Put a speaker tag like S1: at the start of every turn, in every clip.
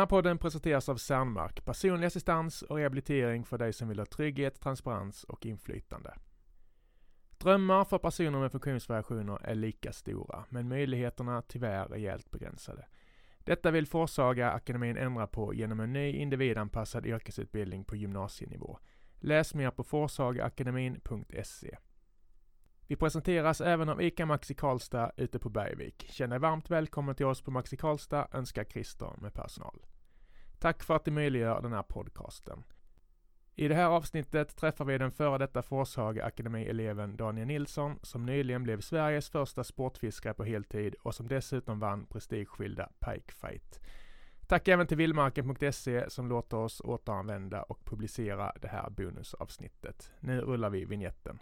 S1: Den här podden presenteras av Cernmark, personlig assistans och rehabilitering för dig som vill ha trygghet, transparens och inflytande. Drömmar för personer med funktionsvariationer är lika stora, men möjligheterna tyvärr rejält begränsade. Detta vill Forsaga akademin ändra på genom en ny individanpassad yrkesutbildning på gymnasienivå. Läs mer på forsagaakademin.se. Vi presenteras även av ICA Maxi Karlstad ute på Bergvik. Känn dig varmt välkommen till oss på Maxi Karlstad, önskar Christer med personal. Tack för att du möjliggör den här podcasten. I det här avsnittet träffar vi den före detta Forshaga Akademi-eleven Daniel Nilsson som nyligen blev Sveriges första sportfiskare på heltid och som dessutom vann prestigeskilda Pike Fight. Tack även till vildmarken.se som låter oss återanvända och publicera det här bonusavsnittet. Nu rullar vi vignetten.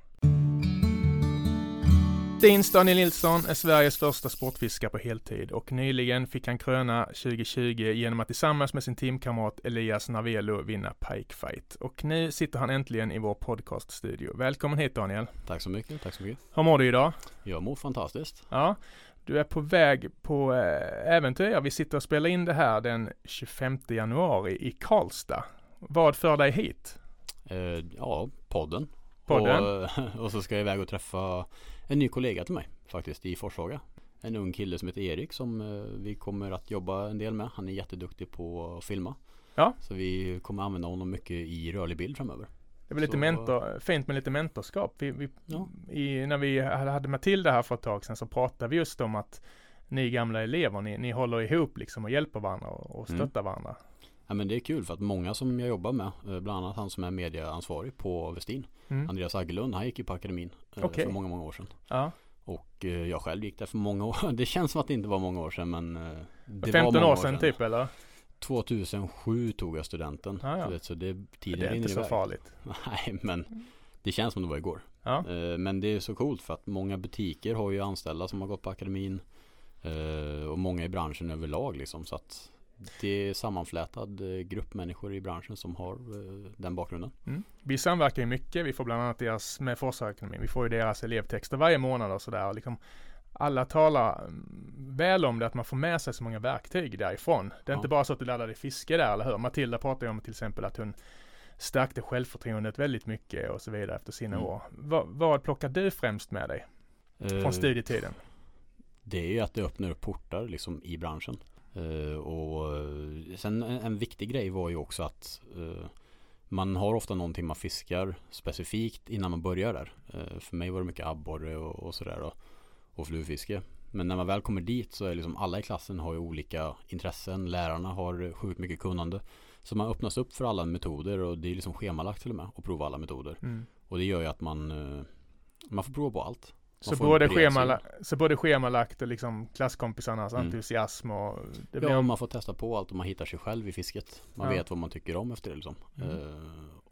S1: Stins Daniel Nilsson är Sveriges första sportfiskare på heltid och nyligen fick han kröna 2020 genom att tillsammans med sin teamkamrat Elias Narvelo vinna Pike Fight. Och nu sitter han äntligen i vår podcaststudio. Välkommen hit Daniel!
S2: Tack så mycket, tack så mycket!
S1: Hur mår du idag?
S2: Jag mår fantastiskt!
S1: Ja, du är på väg på äh, äventyr. Vi sitter och spelar in det här den 25 januari i Karlstad. Vad för dig hit?
S2: Uh, ja, podden.
S1: Podden?
S2: Och, och så ska jag iväg och träffa en ny kollega till mig faktiskt i Forshaga. En ung kille som heter Erik som eh, vi kommer att jobba en del med. Han är jätteduktig på att filma.
S1: Ja.
S2: Så vi kommer använda honom mycket i rörlig bild framöver.
S1: Det var lite
S2: Så-
S1: mentor, fint med lite mentorskap. Vi, vi,
S2: Ja.
S1: i, när vi hade Matilda här för ett tag sedan så pratade vi just om att ni gamla elever, ni, ni håller ihop liksom och hjälper varandra och, och
S2: Mm.
S1: stöttar varandra.
S2: Ja men det är kul för att många som jag jobbar med, eh, bland annat han som är medieansvarig på Westin,
S1: Mm.
S2: Andreas Aggelund, han gick ju på akademin eh,
S1: Okej.
S2: för många, många år sedan.
S1: Ja.
S2: Och eh, jag själv gick där för många år. Det känns som att det inte var många år sedan men eh, det
S1: 15
S2: var många
S1: år sedan typ eller?
S2: 2007 tog jag studenten.
S1: Ah, ja.
S2: Så det, tiden
S1: Det är inte så
S2: iväg.
S1: farligt.
S2: Nej men det känns som det var igår.
S1: Ja.
S2: Eh, Men det är så coolt för att många butiker har ju anställda som har gått på akademin. eh, Och många i branschen överlag liksom. Så att det är sammanflätad eh, grupp människor i branschen som har eh, den bakgrunden.
S1: Mm. Vi samverkar ju mycket. Vi får bland annat deras, med Forsakademin, vi får ju deras elevtexter varje månad och sådär. Liksom, alla talar mm, väl om det, att man får med sig så många verktyg därifrån. Det är
S2: Ja.
S1: inte bara så att du laddar i fiske där, eller hur? Matilda pratar ju om till exempel att hon stärkte självförtroendet väldigt mycket och så vidare efter sina
S2: Mm.
S1: år. Va, vad plockar du främst med dig
S2: Eh,
S1: från studietiden?
S2: Det är ju att det öppnar upp portar liksom i branschen. Eh, och eh, sen en, viktig grej var ju också att eh, man har ofta någonting man fiskar specifikt innan man börjar där. För mig var det mycket abborre och, och sådär då, och flugfiske. Men när man väl kommer dit så är liksom alla i klassen har ju olika intressen. Lärarna har sjukt mycket kunnande. Så man öppnas upp för alla metoder och det är liksom schemalagt till och med att prova alla metoder.
S1: Mm.
S2: Och det gör ju att man, man får prova på allt. Man
S1: Så både, schemala, så både schemalagt och liksom klasskompisarnas
S2: Mm.
S1: entusiasm och det
S2: Ja,
S1: blir
S2: man får testa på allt och man hittar sig själv i fisket. Man
S1: Ja.
S2: vet vad man tycker om efter det liksom.
S1: Mm.
S2: Eh,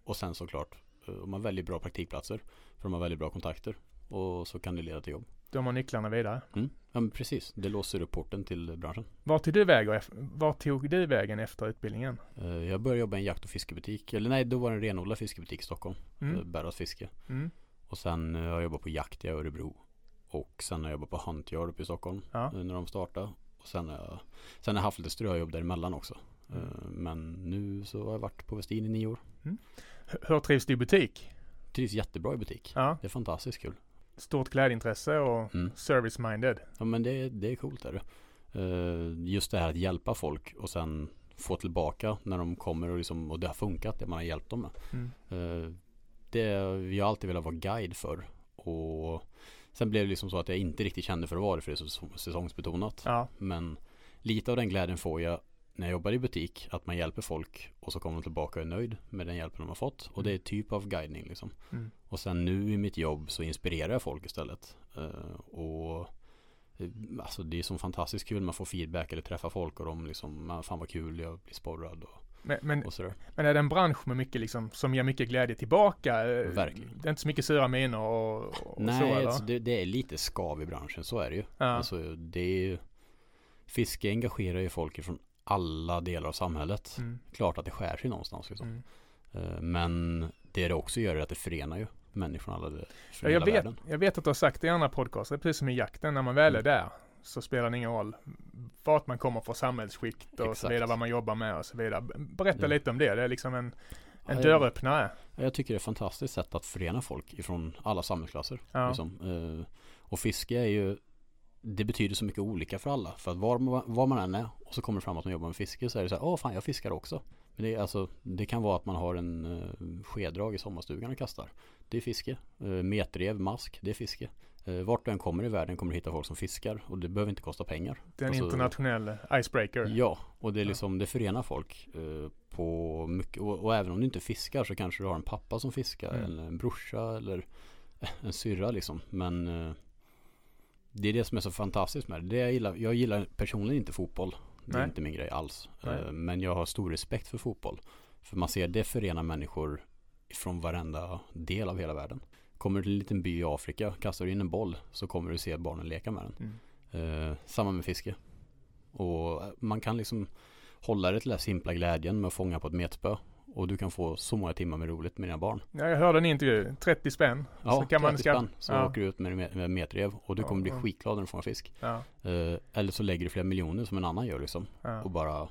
S2: och sen såklart, om man väljer bra praktikplatser. För de har väldigt bra kontakter. Och så kan det leda till jobb.
S1: de har nycklarna vidare.
S2: Mm. Ja men precis, det låser upp porten till branschen.
S1: Var tog du, väg och var tog du vägen efter utbildningen?
S2: Eh, jag började jobba i en jakt och fiskebutik. Eller nej, då var det en renodlad fiskebutik i Stockholm.
S1: Mm.
S2: Mm. Bäras fiske.
S1: Mm.
S2: Och sen eh, har jag jobbat på jakt i Örebro. Och sen har jag jobbat på Huntyard uppe i Stockholm.
S1: Ja.
S2: eh, När de startade. Och sen har jag, sen har jag haft lite ströjobb däremellan också.
S1: Mm.
S2: Eh, Men nu så har jag varit på Westin i nio år.
S1: H- Hur trivs du i butik?
S2: Trivs jättebra i butik.
S1: Ja,
S2: Det är fantastiskt kul.
S1: stort klädintresse och
S2: Mm.
S1: service-minded.
S2: Ja men det, det är coolt är det. Just det här att hjälpa folk och sen få tillbaka när de kommer och, liksom, och det har funkat det man har hjälpt dem med.
S1: Mm.
S2: Det, vi har alltid velat vara guide för. Och sen blev det liksom så att jag inte riktigt kände för att vara det för det är så säsongsbetonat.
S1: Ja,
S2: Men lite av den glädjen får jag när jag jobbar i butik. Att man hjälper folk och så kommer de tillbaka och är nöjd med den hjälpen de har fått. Och det är typ av guidning liksom.
S1: mm.
S2: Och sen nu i mitt jobb så inspirerar jag folk istället. Eh, och eh, Alltså det är så fantastiskt kul. Man får feedback eller träffa folk och de liksom, "Ah, fan vad kul, jag blir sporrad och,
S1: men, men, men är det en bransch med mycket liksom, som ger mycket glädje tillbaka? Eh,
S2: Verkligen.
S1: Det är inte så mycket sura miner och, och så
S2: Nej,
S1: eller?
S2: alltså det, det är lite skav i branschen, så är det ju.
S1: Ja.
S2: Alltså det är ju Fiske engagerar ju folk från alla delar av samhället.
S1: Mm.
S2: Klart att det skär sig någonstans liksom.
S1: Mm.
S2: Eh, Men det det också gör är att det förenar ju människor från alla, från
S1: Ja, jag,
S2: hela
S1: vet,
S2: världen.
S1: jag vet att du har sagt det i andra podcaster, precis som i jakten, när man väl är
S2: Mm.
S1: där så spelar det ingen roll vart man kommer från samhällsskikt och
S2: Exakt.
S1: så vidare, vad man jobbar med och så vidare. Berätta
S2: Ja.
S1: lite om det. Det är liksom en, en
S2: Ja,
S1: dörröppnare.
S2: Jag tycker det är ett fantastiskt sätt att förena folk ifrån alla samhällsklasser.
S1: Ja.
S2: Liksom. Eh, Och fiske är ju Det betyder så mycket olika för alla. För att var, man- var man än är och så kommer det fram att man jobbar med fiske så är det så här, åh fan jag fiskar också. Men det, är alltså, det kan vara att man har en uh, skeddrag i sommarstugan och kastar. Det är fiske. Uh, metrev, mask, det är fiske. Uh, vart du än kommer i världen kommer du hitta folk som fiskar och det behöver inte kosta pengar.
S1: Det är en
S2: Alltså-
S1: internationell icebreaker.
S2: Ja, och det är liksom, det förenar folk eh, på mycket, och, och även om du inte fiskar så kanske du har en pappa som fiskar
S1: Mm.
S2: eller en brorsa eller en syrra liksom. Men eh, det är det som är så fantastiskt med det. det jag, gillar, jag gillar personligen inte fotboll. Det är
S1: Nej.
S2: inte min grej alls. Eh, men jag har stor respekt för fotboll. För man ser det förenar människor från varenda del av hela världen. Kommer du till en liten by i Afrika, kastar du in en boll så kommer du se barnen leka med den.
S1: Mm.
S2: Eh, samma med fiske. Och man kan liksom hålla det till den simpla glädjen med att fånga på ett metspö. Och du kan få så många timmar med roligt med dina barn.
S1: Ja, jag hörde en intervju, 30 spänn.
S2: Ja,
S1: så kan man
S2: 30
S1: ska...
S2: spänn. Så
S1: ja.
S2: åker du ut med, med, metrev och du kommer bli skitglad när du fångar fisk.
S1: Ja,
S2: Eh, eller så lägger du flera miljoner som en annan gör liksom.
S1: ja.
S2: Och bara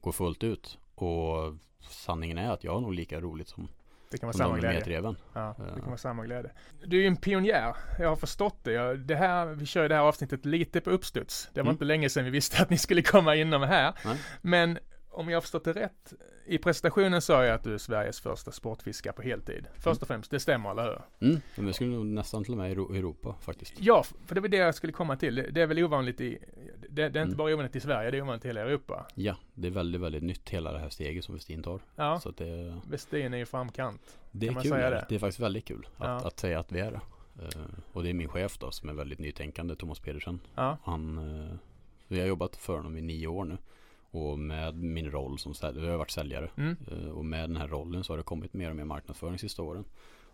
S2: går fullt ut. Och sanningen är att jag har nog lika roligt som,
S1: Det kan vara samma glädje. Ja, det kan vara samma glädje. Du är ju en pionjär. Jag har förstått det. Jag, det här, vi kör ju det här avsnittet lite på uppstuds. Det var
S2: Mm.
S1: inte länge sedan vi visste att ni skulle komma inom här.
S2: Nej.
S1: Men om jag har förstått det rätt. I presentationen sa jag att du är Sveriges första sportfiskare på heltid. Först och främst, det stämmer, eller hur?
S2: Mm, men jag skulle nog nästan till och med i Euro- Europa faktiskt.
S1: Ja, för det var det jag skulle komma till. Det, det är väl ovanligt i, det, det är inte
S2: Mm.
S1: bara ovanligt i Sverige, det är ovanligt i hela Europa.
S2: Ja, det är väldigt, väldigt nytt hela det här steget som Westin tar.
S1: Ja,
S2: Så det,
S1: Westin är ju framkant.
S2: Det är kul. Det?
S1: det?
S2: är faktiskt väldigt kul att,
S1: Ja.
S2: att säga att vi är det. Eh, och det är min chef då som är väldigt nytänkande, Thomas Pedersen.
S1: Ja,
S2: Han, uh, vi har jobbat för honom i nio år nu. Och med min roll som säljare, jag har varit säljare.
S1: mm.
S2: Eh, och med den här rollen så har det kommit mer och mer marknadsföring sista åren.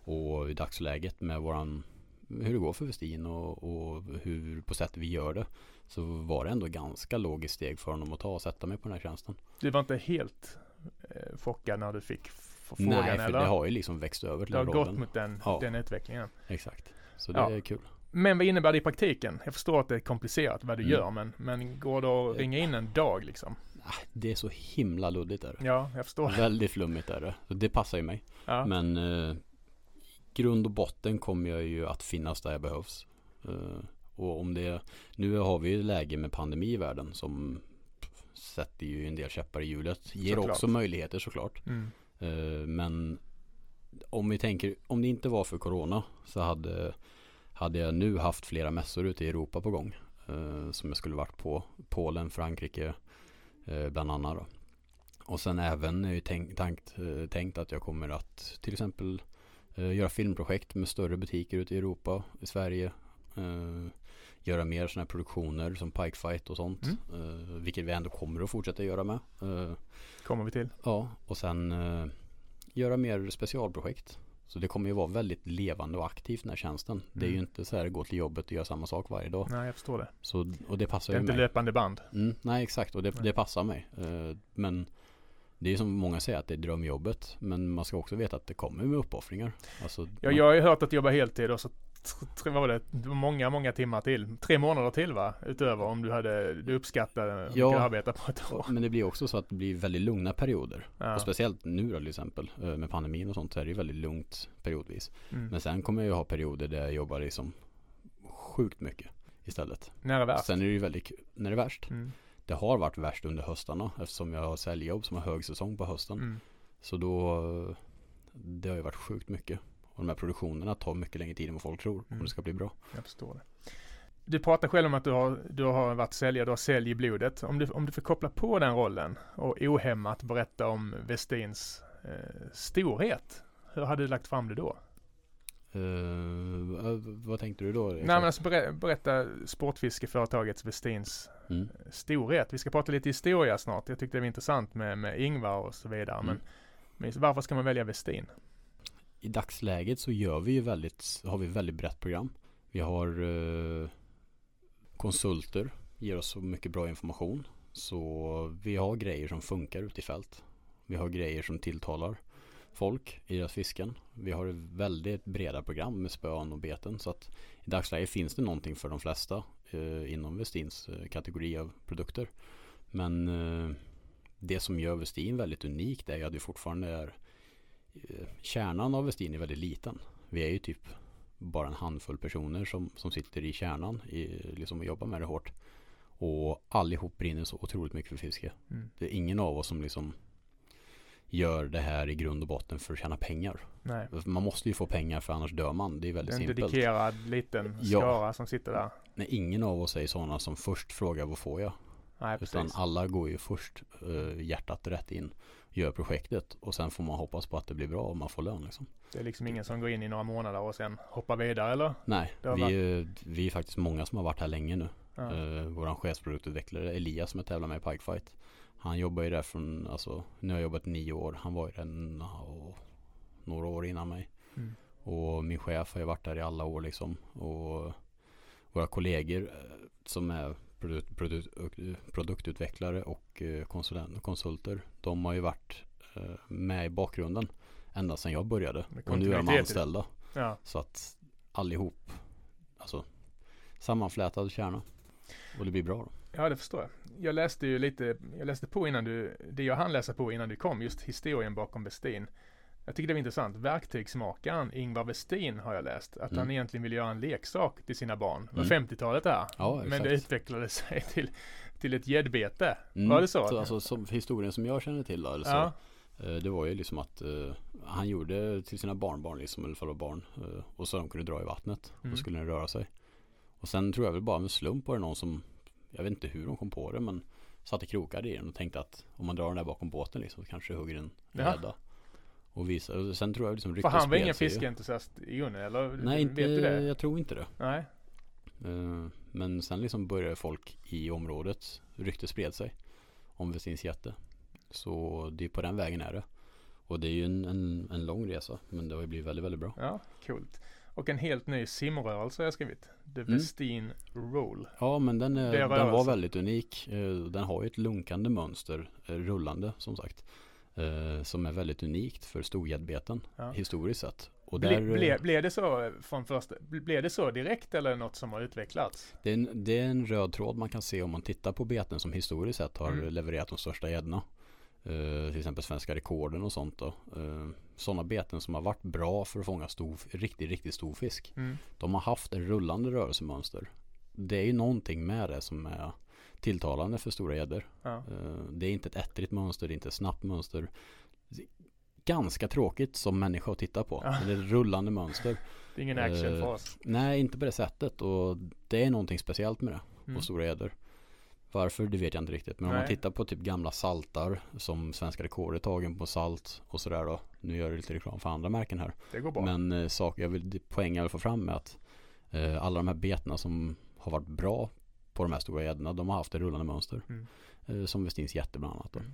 S2: Och i dagsläget med våran, hur det går för Westin och, och hur på sätt vi gör det. Så var det ändå ganska logiskt steg för honom att ta och sätta mig på den här tjänsten.
S1: Du var inte helt eh, chockad när du fick frågan
S2: Nej, för
S1: eller?
S2: det har ju liksom växt över till
S1: Det har
S2: den
S1: gått
S2: rollen.
S1: mot den,
S2: Ja.
S1: den utvecklingen.
S2: Exakt. Så det
S1: Ja.
S2: är kul.
S1: Men vad innebär det i praktiken? Jag förstår att det är komplicerat vad du
S2: Mm.
S1: gör men, men går det att ringa in en dag liksom?
S2: Ah, Det är så himla luddigt där.
S1: Ja, jag förstår.
S2: Väldigt flummigt är det. Så det passar ju mig.
S1: Ja.
S2: Men eh, grund och botten kommer jag ju att finnas där jag behövs. Eh, och om det, nu har vi ju läge med pandemi i världen som sätter ju en del käppar i hjulet. Ger
S1: Såklart.
S2: också möjligheter såklart.
S1: Mm.
S2: Eh, men om vi tänker, om det inte var för corona så hade, hade jag nu haft flera mässor ute i Europa på gång. Eh, som jag skulle varit på. Polen, Frankrike bland annat då. Och sen även är ju tänkt, tankt, eh, tänkt att jag kommer att till exempel eh, göra filmprojekt med större butiker ute i Europa, i Sverige. Eh, göra mer sådana här produktioner som Pike Fight och sånt.
S1: Mm.
S2: Eh, vilket vi ändå kommer att fortsätta göra med. Eh,
S1: Kommer vi till.
S2: Ja, och sen eh, göra mer specialprojekt. Så det kommer ju vara väldigt levande och aktivt den här tjänsten. Det är ju
S1: Mm.
S2: inte så här gå till jobbet och göra samma sak varje dag.
S1: Nej, jag förstår det.
S2: Så, och det passar
S1: Det är
S2: ju
S1: inte
S2: mig.
S1: löpande band.
S2: Mm, nej, exakt. Och det, det passar mig. Eh, men det är som många säger att det är drömjobbet. Men man ska också veta att det kommer med uppoffringar. Alltså,
S1: Ja,
S2: man-
S1: jag har ju hört att jobba heltid och så vad var det, det många, många timmar till. Tre månader till va? Utöver om du hade, du uppskattade
S2: Ja.
S1: arbeta på ett år.
S2: Men det blir också så att det blir väldigt lugna perioder.
S1: Ja.
S2: Och speciellt nu då till exempel eh, med pandemin och sånt så är det ju väldigt lugnt periodvis.
S1: Mm.
S2: Men sen kommer jag ju ha perioder där jag jobbar liksom sjukt mycket istället.
S1: Nära värst.
S2: Sen är det ju väldigt när det är värst.
S1: Mm.
S2: Det har varit värst under höstarna eftersom jag har säljjobb som har högsäsong på hösten.
S1: Mm.
S2: Så då eh, det har ju varit sjukt mycket. Och de här produktionerna tar mycket längre tid än vad folk tror om
S1: Mm.
S2: det ska bli bra.
S1: Jag förstår det. Du pratar själv om att du har, du har varit säljare, du har sälj i blodet. Om du, om du får koppla på den rollen och ohämmat berätta om Westins eh, storhet. Hur hade du lagt fram det då?
S2: Eh, vad tänkte du då?
S1: Nej men alltså berä, berätta sportfiskeföretagets Westins
S2: Mm.
S1: storhet. Vi ska prata lite historia snart. Jag tyckte det var intressant med, med Ingvar och så vidare. Men,
S2: Mm.
S1: men varför ska man välja Westin?
S2: I dagsläget så gör vi ju väldigt, har vi väldigt brett program. Vi har eh, konsulter, ger oss så mycket bra information. Så vi har grejer som funkar ute i fält. Vi har grejer som tilltalar. folk i deras fisken. Vi har väldigt breda program med spön och beten så att i dagsläget finns det någonting för de flesta eh, inom Westins eh, kategori av produkter. Men eh, det som gör Westin väldigt unikt är ju att vi fortfarande är eh, kärnan av Westin är väldigt liten. Vi är ju typ bara en handfull personer som, som sitter i kärnan i, liksom och jobbar med det hårt. Och allihop brinner så otroligt mycket för fiske.
S1: Mm.
S2: Det är ingen av oss som liksom gör det här i grund och botten för att tjäna pengar.
S1: Nej.
S2: Man måste ju få pengar för annars dör man. Det är väldigt
S1: En
S2: simpelt.
S1: dedikerad liten
S2: Ja.
S1: skara som sitter där.
S2: Nej, ingen av oss är sådana som först frågar vad får jag?
S1: Nej,
S2: Utan
S1: precis.
S2: alla går ju först uh, hjärtat rätt in. Gör projektet och sen får man hoppas på att det blir bra och man får lön liksom.
S1: Det är liksom ingen som går in i några månader och sen hoppar vidare eller?
S2: Nej, vi, är- vi är faktiskt många som har varit här länge nu.
S1: Ja.
S2: Uh, våran chefsproduktutvecklare Elias som jag tävlar med i Pikefight. Han jobbar ju där från, alltså nu har jag jobbat nio år. Han var ju där nå- några år innan mig.
S1: Mm.
S2: Och min chef har ju varit där i alla år liksom. Och våra kollegor eh, som är produkt, produkt, produktutvecklare och eh, konsulent, konsulter. De har ju varit eh, med i bakgrunden ända sedan jag började. Och nu är de anställda.
S1: Ja.
S2: Så att allihop, alltså sammanflätad kärna. Och det blir bra då.
S1: ja, det förstår jag. Jag läste ju lite, jag läste på innan du, det jag hann läsa på innan du kom, just historien bakom Westin. Jag tycker det var intressant. Verktygsmakaren Ingvar Westin har jag läst. Att
S2: Mm.
S1: han egentligen ville göra en leksak till sina barn. Det var
S2: Mm.
S1: 50-talet där.
S2: Ja,
S1: Men det utvecklade sig till, till ett gäddbete.
S2: Mm.
S1: Var det så?
S2: alltså, som historien som jag känner till då, eller så,
S1: ja.
S2: eh, Det var ju liksom att eh, han gjorde till sina barnbarn liksom, eller fall barn. eh, och så de kunde dra i vattnet.
S1: Mm.
S2: Och skulle den röra sig. Och sen tror jag väl bara med slump var det någon som, jag vet inte hur de kom på det men satte krokar i den och tänkte att om man drar den där bakom båten liksom så kanske hugger en
S1: Ja.
S2: gädda. Och visa, och sen tror jag liksom
S1: För han var ingen fiskeentusiast i grunden eller?
S2: Nej, inte,
S1: Vet du det?
S2: jag tror inte det.
S1: Nej.
S2: Eh, Men sen liksom började folk i området, ryktet spred sig om Westins jätte. Så det är på den vägen är det. Och det är ju en, en, en lång resa, men det har ju blivit väldigt, väldigt bra.
S1: Ja, coolt. Och en helt ny simrörelse har jag skrivit. The
S2: Mm.
S1: Westin Roll.
S2: Ja, men den, är,
S1: Det är
S2: den var väldigt unik. Eh, Den har ju ett lunkande mönster, eh, rullande som sagt. Eh, Som är väldigt unikt för storgäddbeten
S1: Ja.
S2: historiskt sett. Och
S1: Ble,
S2: där, eh,
S1: ble, blev det så från första, blev det så direkt eller något som har utvecklats?
S2: Det är, en, det är en röd tråd man kan se om man tittar på beten som historiskt sett har
S1: Mm.
S2: levererat de största gäddorna. Eh, till exempel svenska rekorden och sånt då. Uh, sådana beten som har varit bra för att fånga stor, riktigt, riktigt stor fisk.
S1: Mm.
S2: De har haft en rullande rörelsemönster. Det är ju någonting med det som är tilltalande för stora gäddor.
S1: Ja.
S2: Eh, det är inte ett ettrigt mönster, det är inte ett snabbt mönster. Ganska tråkigt som människa att titta på.
S1: Ja.
S2: Det är ett rullande mönster.
S1: Det är ingen action
S2: Eh,
S1: för oss.
S2: Nej, inte på det sättet. Och det är någonting speciellt med det
S1: Mm.
S2: och stora gäddor. Varför, det vet jag inte riktigt. Men om man
S1: Nej.
S2: tittar på typ gamla saltar som svenska rekordet tagen på salt och sådär då. Nu gör jag lite reklam för andra märken här.
S1: Det går bra.
S2: Men eh, sak, jag vill, det poäng jag vill få fram med att eh, alla de här betena som har varit bra på de här stora gäddorna, de har haft ett rullande mönster.
S1: Mm.
S2: Eh, som Westins jätte bland annat.
S1: Mm.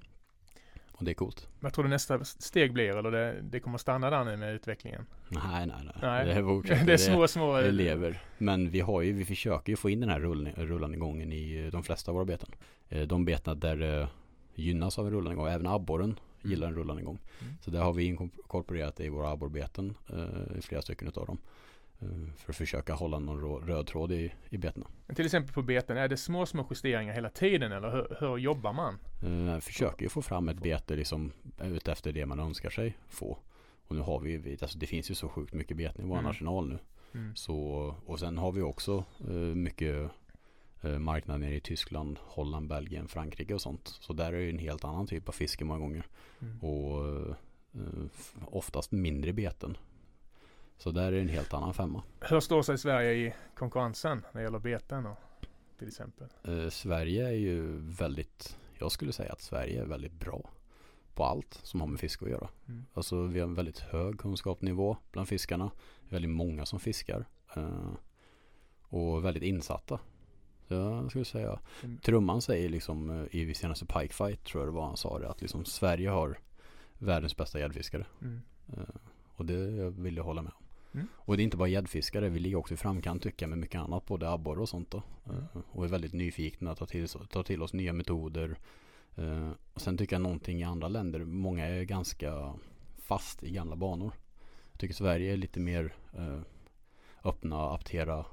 S2: Och det är coolt.
S1: Vad tror du nästa steg blir eller det, det kommer stanna där nu med utvecklingen?
S2: Nej, nej, nej.
S1: Nej.
S2: Det är
S1: det är små, små...
S2: Det lever. Men vi har ju, vi försöker ju få in den här rullning, rullande gången i eh, de flesta av våra beten. Eh, De betena där det gynnas av en rullande gång, även abborren gillar en rullande gång.
S1: Mm.
S2: Så där har vi inkorporerat det i våra abborrbeten, eh, i flera stycken utav dem. Eh, För att försöka hålla någon röd tråd i, i betena.
S1: Men till exempel på beten, är det små, små justeringar hela tiden eller hur, hur jobbar man?
S2: Eh, Försöker ju få fram ett bete liksom utefter det man önskar sig få. Och nu har vi ju, alltså det finns ju så sjukt mycket beten i vår
S1: Mm.
S2: arsenal nu.
S1: Mm.
S2: Så, och sen har vi också eh, mycket eh, marknad nere i Tyskland, Holland, Belgien, Frankrike och sånt. Så där är det en helt annan typ av fiske många gånger.
S1: Mm.
S2: Och eh, oftast mindre beten. Så där är det en helt annan femma.
S1: Hur står sig Sverige i konkurrensen när det gäller beten och, till exempel?
S2: Eh, Sverige är ju väldigt, jag skulle säga att Sverige är väldigt bra på allt som har med fiske att göra.
S1: Mm.
S2: Alltså vi har en väldigt hög kunskapsnivå bland fiskarna. Väldigt många som fiskar. eh, och väldigt insatta. Så jag skulle säga,
S1: Mm.
S2: Trumman säger liksom eh, i senaste Pike Fight tror jag det var han sa det att liksom Sverige har världens bästa gäddfiskare.
S1: Mm.
S2: Eh, och det vill jag hålla med om.
S1: Mm.
S2: Och det är inte bara gäddfiskare, vi ligger också i framkant tycker jag med mycket annat, både abborre och sånt då.
S1: Mm.
S2: Eh, och är väldigt nyfikna att ta till, ta till oss nya metoder. Eh, och sen tycker jag någonting i andra länder, många är ganska fast i gamla banor. Jag tycker Sverige är lite mer eh, öppna, aptera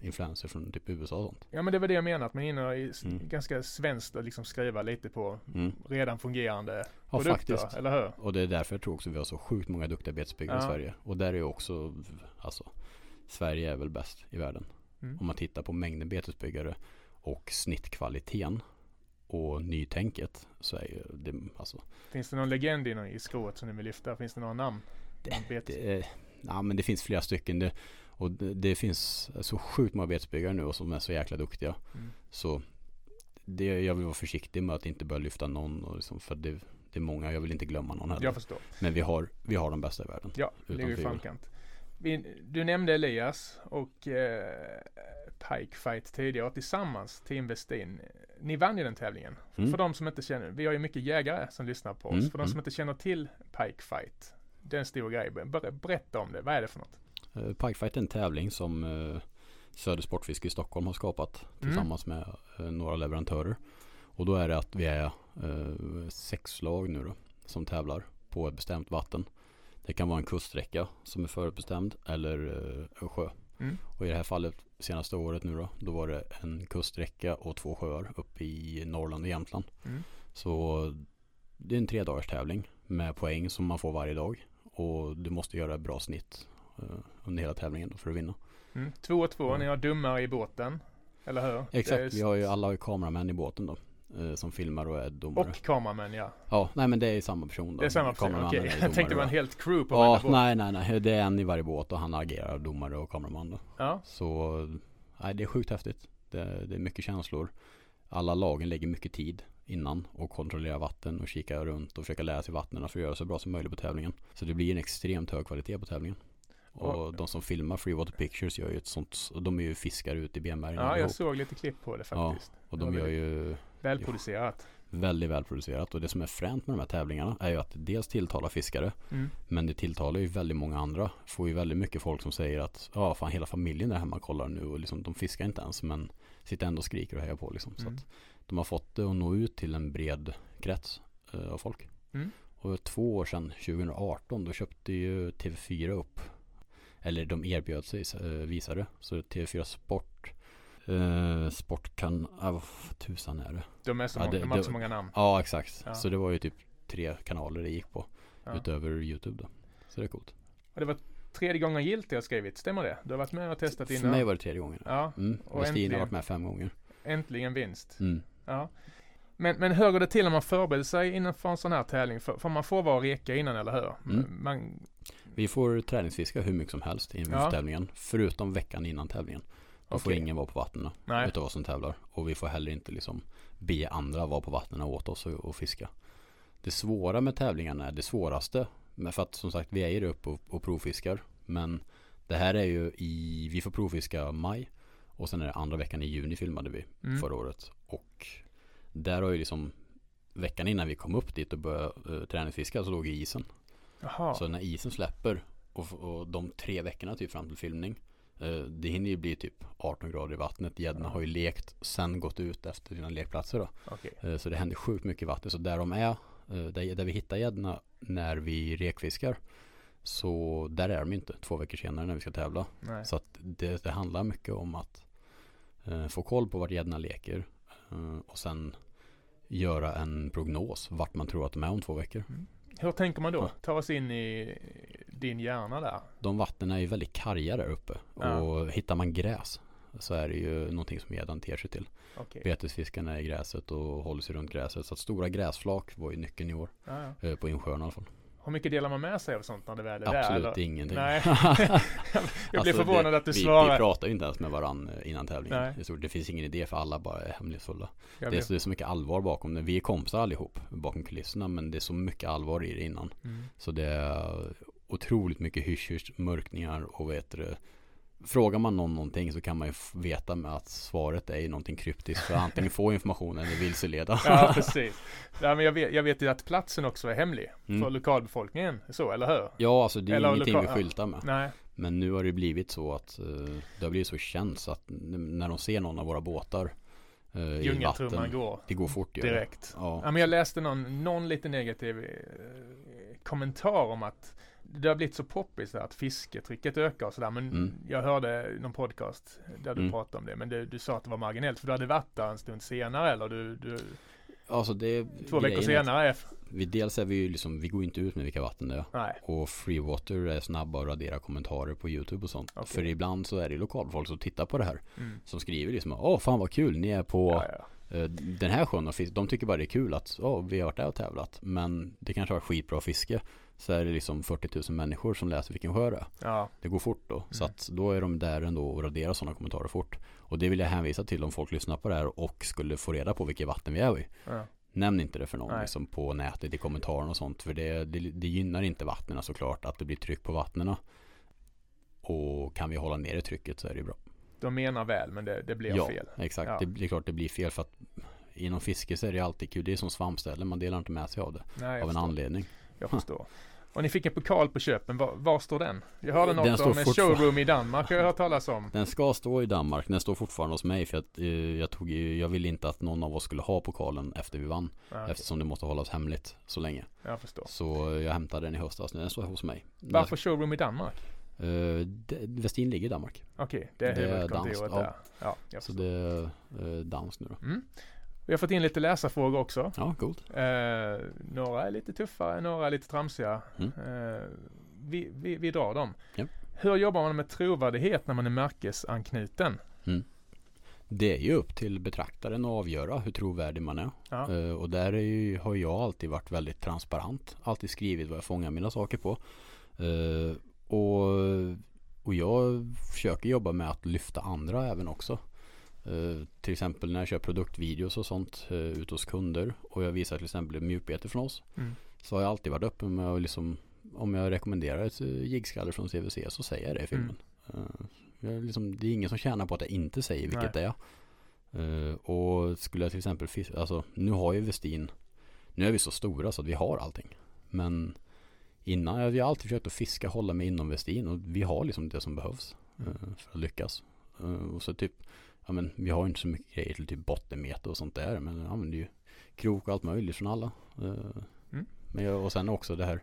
S2: influenser från typ USA och sånt.
S1: Ja men det var det jag menade, att man hinner i
S2: Mm.
S1: ganska svenskt att liksom skriva lite på
S2: Mm.
S1: redan fungerande
S2: Ja
S1: produkter,
S2: faktiskt.
S1: eller hur?
S2: Och det är därför jag tror också vi har så sjukt många duktiga betesbyggare i
S1: Ja.
S2: Sverige. Och där är också, alltså Sverige är väl bäst i världen.
S1: Mm.
S2: Om man tittar på mängden betesbyggare och snittkvaliteten och nytänket så är ju det, alltså
S1: Finns det någon legend inom i skrået som ni vill lyfta? Finns det några namn?
S2: Det, är- ja, men det finns flera stycken. Det, och det, det finns så sjukt många betesbyggare nu och som är så jäkla duktiga.
S1: Mm.
S2: Så det, jag vill vara försiktig med att inte börja lyfta någon. Och liksom, för det, det är många, jag vill inte glömma någon heller.
S1: Jag förstår.
S2: Men vi har, vi har de bästa i världen.
S1: Ja, det ligger i
S2: tvivel.
S1: framkant. Vi, du nämnde Elias och eh, Pike Fight tidigare tillsammans, Team Westin. Ni vann ju den tävlingen.
S2: Mm.
S1: För de som inte känner, vi har ju mycket jägare som lyssnar på oss.
S2: Mm,
S1: För de som inte känner till Pike Fight. Det är en stor grej. Ber- Berätta om det. Vad är det för något?
S2: Uh, Pikefight är en tävling som uh, Söder Sportfiske i Stockholm har skapat
S1: Mm.
S2: tillsammans med eh, några leverantörer. Och då är det att vi är eh, sex lag nu då som tävlar på ett bestämt vatten. Det kan vara en kuststräcka som är förutbestämd eller eh, en sjö.
S1: Mm.
S2: Och i det här fallet senaste året nu då, då var det en kuststräcka och två sjöar uppe i Norrland och Jämtland.
S1: Mm.
S2: Så det är en tre tävling med poäng som man får varje dag. Och du måste göra ett bra snitt eh, under hela tävlingen då för att vinna.
S1: Mm. Två och två,
S2: Mm.
S1: ni har domare i båten. Eller hur?
S2: Exakt, vi har ju alla har ju kameramän i båten då. eh, Som filmar och är domare.
S1: Och kameramän ja.
S2: Ja, nej men det är samma person då.
S1: Det är samma person, okej.
S2: är
S1: Jag tänkte det var en helt crew på
S2: Ja,
S1: varje båt.
S2: nej nej nej. Det är en i varje båt och han agerar domare och kameraman då.
S1: Ja.
S2: Så nej, det är sjukt häftigt. Det, det är mycket känslor. Alla lagen lägger mycket tid innan och kontrollerar vatten och kikar runt och försöker lära sig vattnen för att göra så bra som möjligt på tävlingen. Så det blir en extremt hög kvalitet på tävlingen. Och
S1: Och-
S2: de som filmar Freewater Pictures gör ju ett sånt, och de är ju fiskare ute i benbergen
S1: Ja, jag såg lite klipp på det faktiskt.
S2: Och
S1: Det
S2: de gör ju
S1: Välproducerat.
S2: väldigt välproducerat och det som är fränt med de här tävlingarna är ju att det dels tilltalar fiskare
S1: Mm.
S2: men det tilltalar ju väldigt många andra. Får ju väldigt mycket folk som säger att ja fan hela familjen är hemma och kollar nu och liksom de fiskar inte ens men sitter ändå och skriker och hejar på liksom. Så
S1: Mm.
S2: att de har fått det att nå ut till en bred krets eh, av folk.
S1: Mm.
S2: Och två år sedan, 2018, då köpte ju TV4 upp eller de erbjöd sig eh, visare. Så TV4 Sport eh, Sport kan, ah, vad tusan är det?
S1: De är så
S2: Ja,
S1: många, de har
S2: det-
S1: så många namn.
S2: Ja exakt.
S1: Ja.
S2: Så det var ju typ tre kanaler det gick på.
S1: Ja.
S2: Utöver YouTube då. Så det är coolt.
S1: Och det var tredje gången gilt det har skrivit, stämmer det? Du har varit med och testat
S2: För
S1: innan?
S2: mig var det tredje gången.
S1: Ja,
S2: Mm.
S1: och
S2: Och Stina har varit med fem gånger.
S1: äntligen vinst.
S2: Mm.
S1: Ja. Men, men hur går det till när man förbereder sig inför en sån här tävling? För, för man får vara och reka innan, eller hur?
S2: Mm.
S1: Man,
S2: Vi får träningsfiska hur mycket som helst inför
S1: Ja.
S2: tävlingen. Förutom veckan innan tävlingen. Då får
S1: Okej.
S2: ingen vara på vattnen utav oss som tävlar. Och vi får heller inte liksom be andra vara på vattnen åt oss och, och fiska. Det svåra med tävlingarna är det svåraste. Men för att som sagt vi är ju uppe och, och provfiskar. Men det här är ju i, vi får provfiska maj. Och sen är det andra veckan i juni filmade vi
S1: Mm.
S2: förra året. Och där har ju liksom veckan innan vi kom upp dit och började uh, träningsfiska så låg ju isen.
S1: Jaha.
S2: Så när isen släpper och, och de tre veckorna typ fram till filmning eh, Det hinner ju bli typ 18 grader i vattnet Gäddorna har ju lekt Sen gått ut efter sina lekplatser då
S1: Okej.
S2: Eh, Så det händer sjukt mycket i vattnet Så där de är eh, där, där vi hittar gäddorna När vi rekfiskar Så där är de inte två veckor senare när vi ska tävla
S1: Nej.
S2: Så att det, det handlar mycket om att eh, Få koll på vart gäddorna leker eh, Och sen Göra en prognos Vart man tror att de är om två veckor
S1: Hur tänker man då? Ta oss in i din hjärna där.
S2: de vattnen är ju väldigt karga där uppe.
S1: Ja.
S2: Och hittar man gräs så är det ju någonting som gäddan ter sig till.
S1: Okej.
S2: Betesfiskarna är i gräset och håller sig runt gräset. Så att stora gräsflak var ju nyckeln i år.
S1: Ja, ja.
S2: eh, På insjön i alla fall.
S1: Hur mycket delar man med sig av sånt när det väl är där?
S2: Absolut ingenting.
S1: Nej. Jag blir
S2: Alltså,
S1: förvånad
S2: det,
S1: att du
S2: vi,
S1: svarar.
S2: Vi pratar ju inte ens med varandra innan tävlingen.
S1: Nej.
S2: Det, finns ingen idé för alla bara är hemlighetsfulla. Det är, så, det är så mycket allvar bakom det. Vi är kompisar allihop bakom kulisserna. Men det är så mycket allvar i det innan.
S1: mm.
S2: Så det är otroligt mycket hysch mörkningar och vet du, Frågar man någon någonting så kan man ju veta med att svaret är ju någonting kryptiskt för att antingen få information eller vilseleda.
S1: Ja, precis. Ja, men jag, vet, jag vet ju att platsen också är hemlig för
S2: Mm.
S1: lokalbefolkningen. Så, eller hur?
S2: Ja, alltså det är
S1: Eller
S2: ingenting vi skyltar med.
S1: Nej.
S2: Men nu har det blivit så att eh, det har blivit så känt så att när de ser någon av våra båtar eh, i vatten,
S1: går
S2: det går fort
S1: direkt.
S2: Ja.
S1: Ja, men jag läste någon, någon lite negativ eh, kommentar om att det har blivit så poppis att fisketrycket ökar och sådär. Men
S2: Mm.
S1: jag hörde någon podcast där du
S2: Mm.
S1: pratade om det. Men du, du sa att det var marginellt för du hade varit där en stund senare eller du, du
S2: Alltså det
S1: två veckor senare. Är,
S2: Vi, dels är vi ju liksom, vi går inte ut med vilka vatten det är.
S1: nej,
S2: Och Freewater är snabba att radera kommentarer på YouTube och sånt.
S1: Okej.
S2: För ibland så är det lokalfolk som tittar på det här.
S1: mm.
S2: Som skriver liksom Åh fan vad kul, ni är på
S1: ja, ja.
S2: eh, den här sjön och fisk. De tycker bara det är kul att Åh, vi har varit där och tävlat. Men det kanske har skitbra fiske. Så är det liksom 40 000 människor som läser vilken sjö det
S1: ja.
S2: Det går fort då. Så
S1: Mm.
S2: att då är de där ändå och raderar sådana kommentarer fort. Och det vill jag hänvisa till om folk lyssnar på det här och skulle få reda på vilket vatten vi är i.
S1: ja.
S2: Nämn inte det för någon liksom, på nätet i kommentarerna och sånt. För det, det, det gynnar inte vattnen såklart att det blir tryck på vattnen. Och kan vi hålla nere trycket så är det bra.
S1: De menar väl men det, det blir
S2: ja,
S1: fel.
S2: exakt.
S1: Ja.
S2: Det, det är klart det blir fel för att inom fiske så är det alltid kul. Det är som svampställen. Man delar inte med sig av det.
S1: Nej,
S2: av en anledning.
S1: Jag förstår. Och ni fick en pokal på köpen. Var, var står den? Jag hörde
S2: Den
S1: något
S2: står
S1: om en showroom i Danmark har jag hört talas om.
S2: Den ska stå i Danmark. Den står fortfarande hos mig. För att, eh, jag, tog, jag ville inte att någon av oss skulle ha pokalen efter vi vann.
S1: Okej.
S2: Eftersom det måste hållas hemligt så länge.
S1: Jag förstår.
S2: Så jag hämtade den i höstas. Den står hos mig.
S1: Varför showroom i Danmark?
S2: Uh, Westin ligger i Danmark.
S1: Okej, det är
S2: Det är
S1: huvudkontoret där.
S2: ja.
S1: Ja, jag
S2: Så det är uh, dans nu då.
S1: Mm. Vi har fått in lite läsarfrågor också.
S2: Ja, coolt.
S1: Eh, några är lite tuffare, några är lite tramsiga.
S2: Mm.
S1: Eh, vi, vi, vi drar dem.
S2: Ja.
S1: Hur jobbar man med trovärdighet när man är märkesanknuten?
S2: Det är ju upp till betraktaren att avgöra hur trovärdig man är.
S1: Ja.
S2: Eh, och där är ju, har jag alltid varit väldigt transparent. Alltid skrivit vad jag fångar mina saker på. Eh, och, och jag försöker jobba med att lyfta andra även också. Eh, till exempel när jag kör produktvideos och sånt uh, ut hos kunder. Och jag visar till exempel mjukbete från oss.
S1: Mm.
S2: Så har jag alltid varit öppen med att liksom Om jag rekommenderar ett uh, jiggskalle från CVC så säger jag det i filmen. Eh, jag liksom, det är ingen som tjänar på att jag inte säger vilket det är. Eh, och skulle jag till exempel alltså nu har ju Westin Nu är vi så stora så att vi har allting. Men innan, jag, har alltid försökt att fiska, hålla mig inom Westin och vi har liksom det som behövs
S1: Mm.
S2: eh, för att lyckas. Eh, och så typ, ja men vi har inte så mycket grejer till typ bottenmete och sånt där men jag använder ju krok och allt möjligt från alla. Eh,
S1: Mm.
S2: men jag, och sen också det här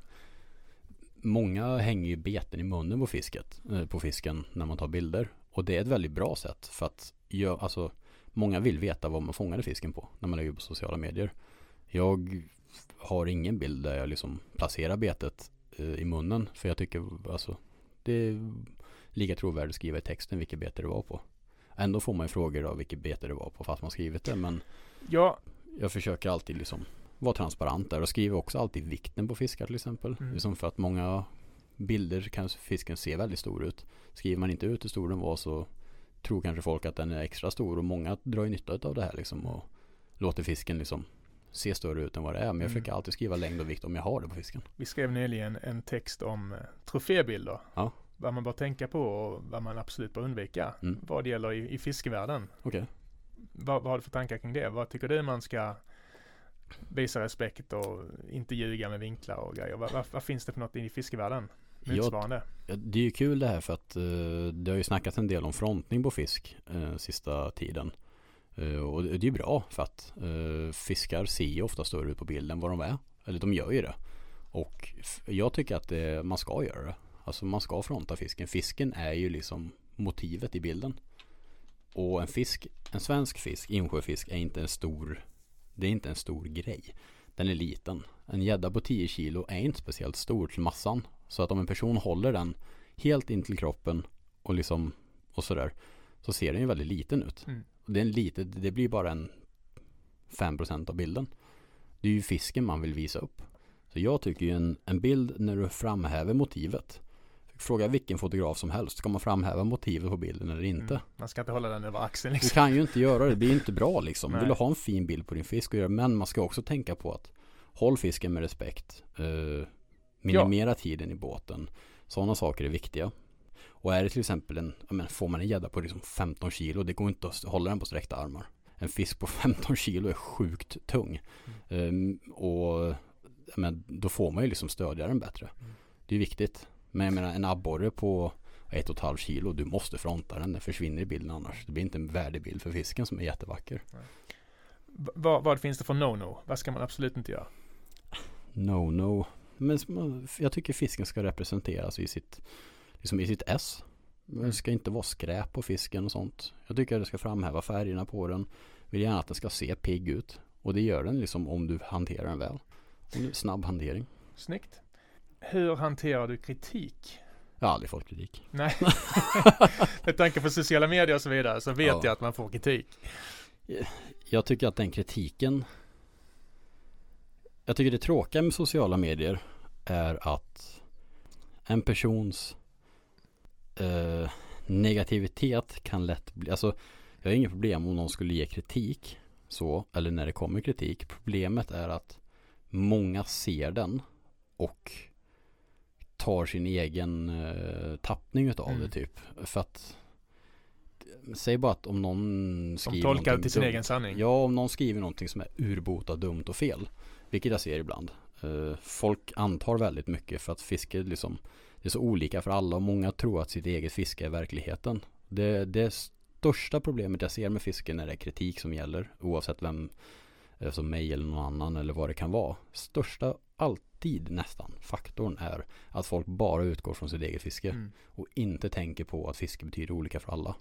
S2: Många hänger ju beten i munnen på fisket, eh, på fisken när man tar bilder. Och det är ett väldigt bra sätt för att jag, alltså Många vill veta vad man fångade fisken på när man lägger på sociala medier. Jag har ingen bild där jag liksom placerar betet eh, i munnen. För jag tycker alltså det är lika trovärdigt att skriva i texten vilket bete det var på. Ändå får man ju frågor av vilket bete det var på fast man skrivit det. Men
S1: Ja,
S2: jag försöker alltid liksom vara transparent där och skriver också alltid vikten på fiskar till exempel.
S1: Mm.
S2: Liksom för att många bilder kan fisken se väldigt stor ut. Skriver man inte ut hur stor den var så tror kanske folk att den är extra stor och många drar ju nytta av det här liksom och låter fisken liksom se större ut än vad det är. Men jag
S1: Mm.
S2: försöker alltid skriva längd och vikt om jag har det på fisken.
S1: vi skrev nyligen en text om eh, trofébilder.
S2: Ja.
S1: Vad man bör tänka på och vad man absolut bör undvika.
S2: Mm.
S1: Vad det gäller i, i fiskevärlden.
S2: Okej.
S1: Vad, vad har du för tankar kring det? Vad tycker du man ska visa respekt och inte ljuga med vinklar och grejer? Vad, vad, vad finns det för något i fiskevärlden?
S2: Ja, det är ju kul det här för att eh, det har ju snackats en del om frontning på fisk eh, sista tiden. Eh, och det, är bra för att eh, fiskar ser ju ofta större ut på bilden vad de är. Eller de gör ju det. Och jag tycker att det, man ska göra det. Alltså man ska fronta fisken. Fisken är ju liksom motivet i bilden. Och en fisk, en svensk fisk, insjöfisk, är inte en stor Det är inte en stor grej. Den är liten. En gädda på 10 kilo är inte speciellt stor till massan. Så att om en person håller den helt in till kroppen och liksom och sådär så ser den ju väldigt liten ut.
S1: Mm.
S2: Det, är en lite, det blir bara en 5% av bilden. Det är ju fisken man vill visa upp. Så jag tycker ju en, en bild när du framhäver motivet. Fråga vilken fotograf som helst. Ska man framhäva motivet på bilden eller inte?
S1: Mm. Man ska inte hålla den över axeln
S2: Du
S1: liksom.
S2: kan ju inte göra det, det blir inte bra liksom.
S1: Nej.
S2: Vill du ha en fin bild på din fisk och göra, men man ska också tänka på att håll fisken med respekt. Eh, minimera tiden i båten. Sådana saker är viktiga. Och är det till exempel en, ja, men får man en gädda på liksom 15 kilo, det går inte att hålla den på sträckta armar. En fisk på 15 kilo är sjukt tung.
S1: Mm.
S2: Eh, och ja, men då får man ju liksom stödja den bättre.
S1: Mm.
S2: Det är viktigt. Men jag menar en abborre på ett och ett halvt kilo, du måste fronta den. Den försvinner i bilden annars. Det blir inte en värdig bild för fisken som är jättevacker.
S1: Vad, vad finns det för no-no? Vad ska man absolut inte göra?
S2: No, no. Men jag tycker fisken ska representeras i sitt, liksom i sitt S. Det ska inte vara skräp på fisken och sånt. Jag tycker att det ska framhäva färgerna på den. Vill gärna att den ska se pigg ut. Och det gör den liksom om du hanterar den väl. Snabb hantering.
S1: Snyggt. Hur hanterar du kritik?
S2: Jag har aldrig fått kritik.
S1: Nej, med tanke på sociala medier och så vidare så vet
S2: Ja.
S1: jag att man får kritik.
S2: Jag tycker att den kritiken Jag tycker det tråkiga med sociala medier är att en persons eh, negativitet kan lätt bli, alltså jag har inget problem om någon skulle ge kritik så, eller när det kommer kritik. Problemet är att många ser den och tar sin egen eh, tappning utav
S1: Mm.
S2: det typ. För att Säg bara att om någon
S1: Som
S2: skriver
S1: tolkar det
S2: någonting
S1: till sin
S2: dumt.
S1: egen sanning.
S2: Ja, om någon skriver någonting som är urbota dumt och fel. Vilket jag ser ibland. Eh, folk antar väldigt mycket för att fiske liksom Det är så olika för alla och många tror att sitt eget fiske är verkligheten. Det, det största problemet jag ser med fisken är det kritik som gäller. Oavsett vem som mig eller någon annan eller vad det kan vara. Största, alltid nästan, faktorn är att folk bara utgår från sitt eget fiske.
S1: Mm,
S2: Och inte tänker på att fiske betyder olika för alla.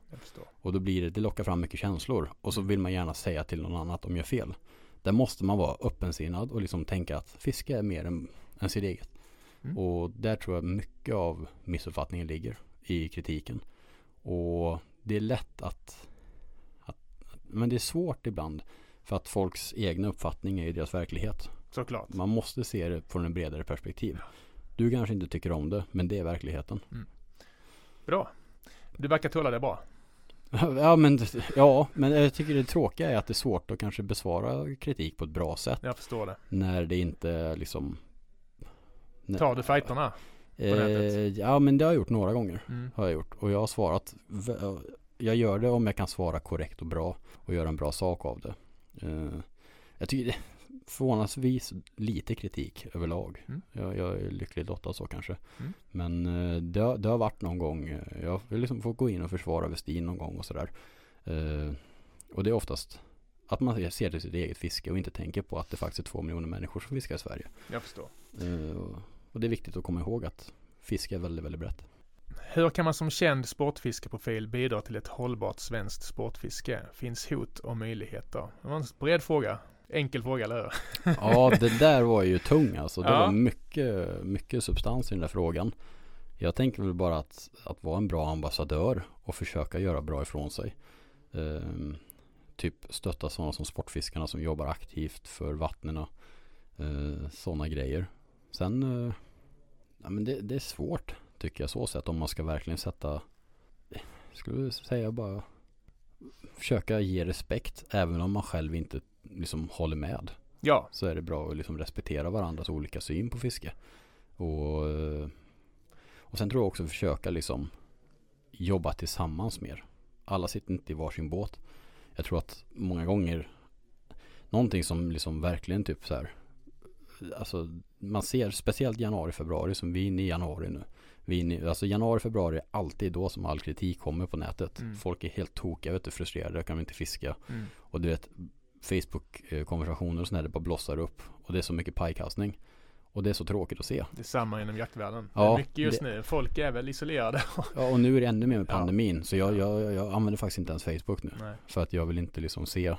S2: Och då blir det, det lockar fram mycket känslor. Och så vill man gärna säga till någon annan att de gör fel. Där måste man vara öppensinnad och liksom tänka att fiske är mer än, än sitt eget.
S1: Mm.
S2: Och där tror jag mycket av missuppfattningen ligger i kritiken. Och det är lätt att, att men det är svårt ibland för att folks egna uppfattning är ju deras verklighet.
S1: Såklart.
S2: Man måste se det från en bredare perspektiv. Du kanske inte tycker om det, men det är verkligheten.
S1: Bra. Du verkar tåla det bra.
S2: Ja men, ja, men jag tycker det tråkiga är att det är svårt att kanske besvara kritik på ett bra sätt.
S1: Jag förstår det.
S2: När det inte liksom när-
S1: Tar du fighterna?
S2: eh? Ja men det har jag gjort några gånger.
S1: Mm.
S2: Har jag gjort. Och jag har svarat. Jag gör det om jag kan svara korrekt och bra. Och göra en bra sak av det. Eh, Jag tycker det är förvånansvis lite kritik överlag.
S1: Mm.
S2: Jag, jag är lycklig lottad så kanske.
S1: Mm.
S2: Men eh, det, har- det har varit någon gång. eh, Jag har liksom fått gå in och försvara Westin någon gång och sådär. Och det är oftast att man ser till sitt eget fiske och inte tänker på att det faktiskt är två miljoner människor som fiskar i Sverige.
S1: Jag förstår.
S2: Och det är viktigt att komma ihåg att fiske är väldigt, väldigt brett.
S1: Hur kan man som känd sportfiskeprofil bidra till ett hållbart svenskt sportfiske? Finns hot och möjligheter? Det var en bred fråga. Enkel fråga, eller hur?
S2: Ja, det där var ju tung alltså. Det
S1: Ja.
S2: var mycket, mycket substans i den där frågan. Jag tänker väl bara att, att vara en bra ambassadör och försöka göra bra ifrån sig. Ehm, typ stötta sådana som Sportfiskarna som jobbar aktivt för vattnen uh, sådana grejer. Sen, eh, ja men det, det är svårt tycker jag så sett om man ska verkligen sätta, skulle säga bara försöka ge respekt även om man själv inte liksom håller med
S1: Ja,
S2: så är det bra att liksom respektera varandras olika syn på fiske. Och, och sen tror jag också försöka liksom jobba tillsammans mer. Alla sitter inte i varsin båt. Jag tror att många gånger någonting som liksom verkligen typ så här Alltså man ser speciellt januari, februari som vi är inne i januari nu. Vi är inne, i- alltså januari, februari är alltid då som all kritik kommer på nätet.
S1: Mm.
S2: Folk är helt tokiga, vet du, frustrerade, kan inte fiska.
S1: mm.
S2: Och du vet Facebook-konversationer och sånt där det bara blossar upp. Och det är så mycket pajkastning. Och det är så tråkigt att se.
S1: det är samma inom jaktvärlden.
S2: Ja,
S1: det är mycket just
S2: det-
S1: nu. Folk är väl isolerade.
S2: Ja, och nu är det ännu mer med
S1: Ja.
S2: pandemin. Så jag, jag, jag använder faktiskt inte ens Facebook nu.
S1: Nej.
S2: För att jag vill inte liksom se eh,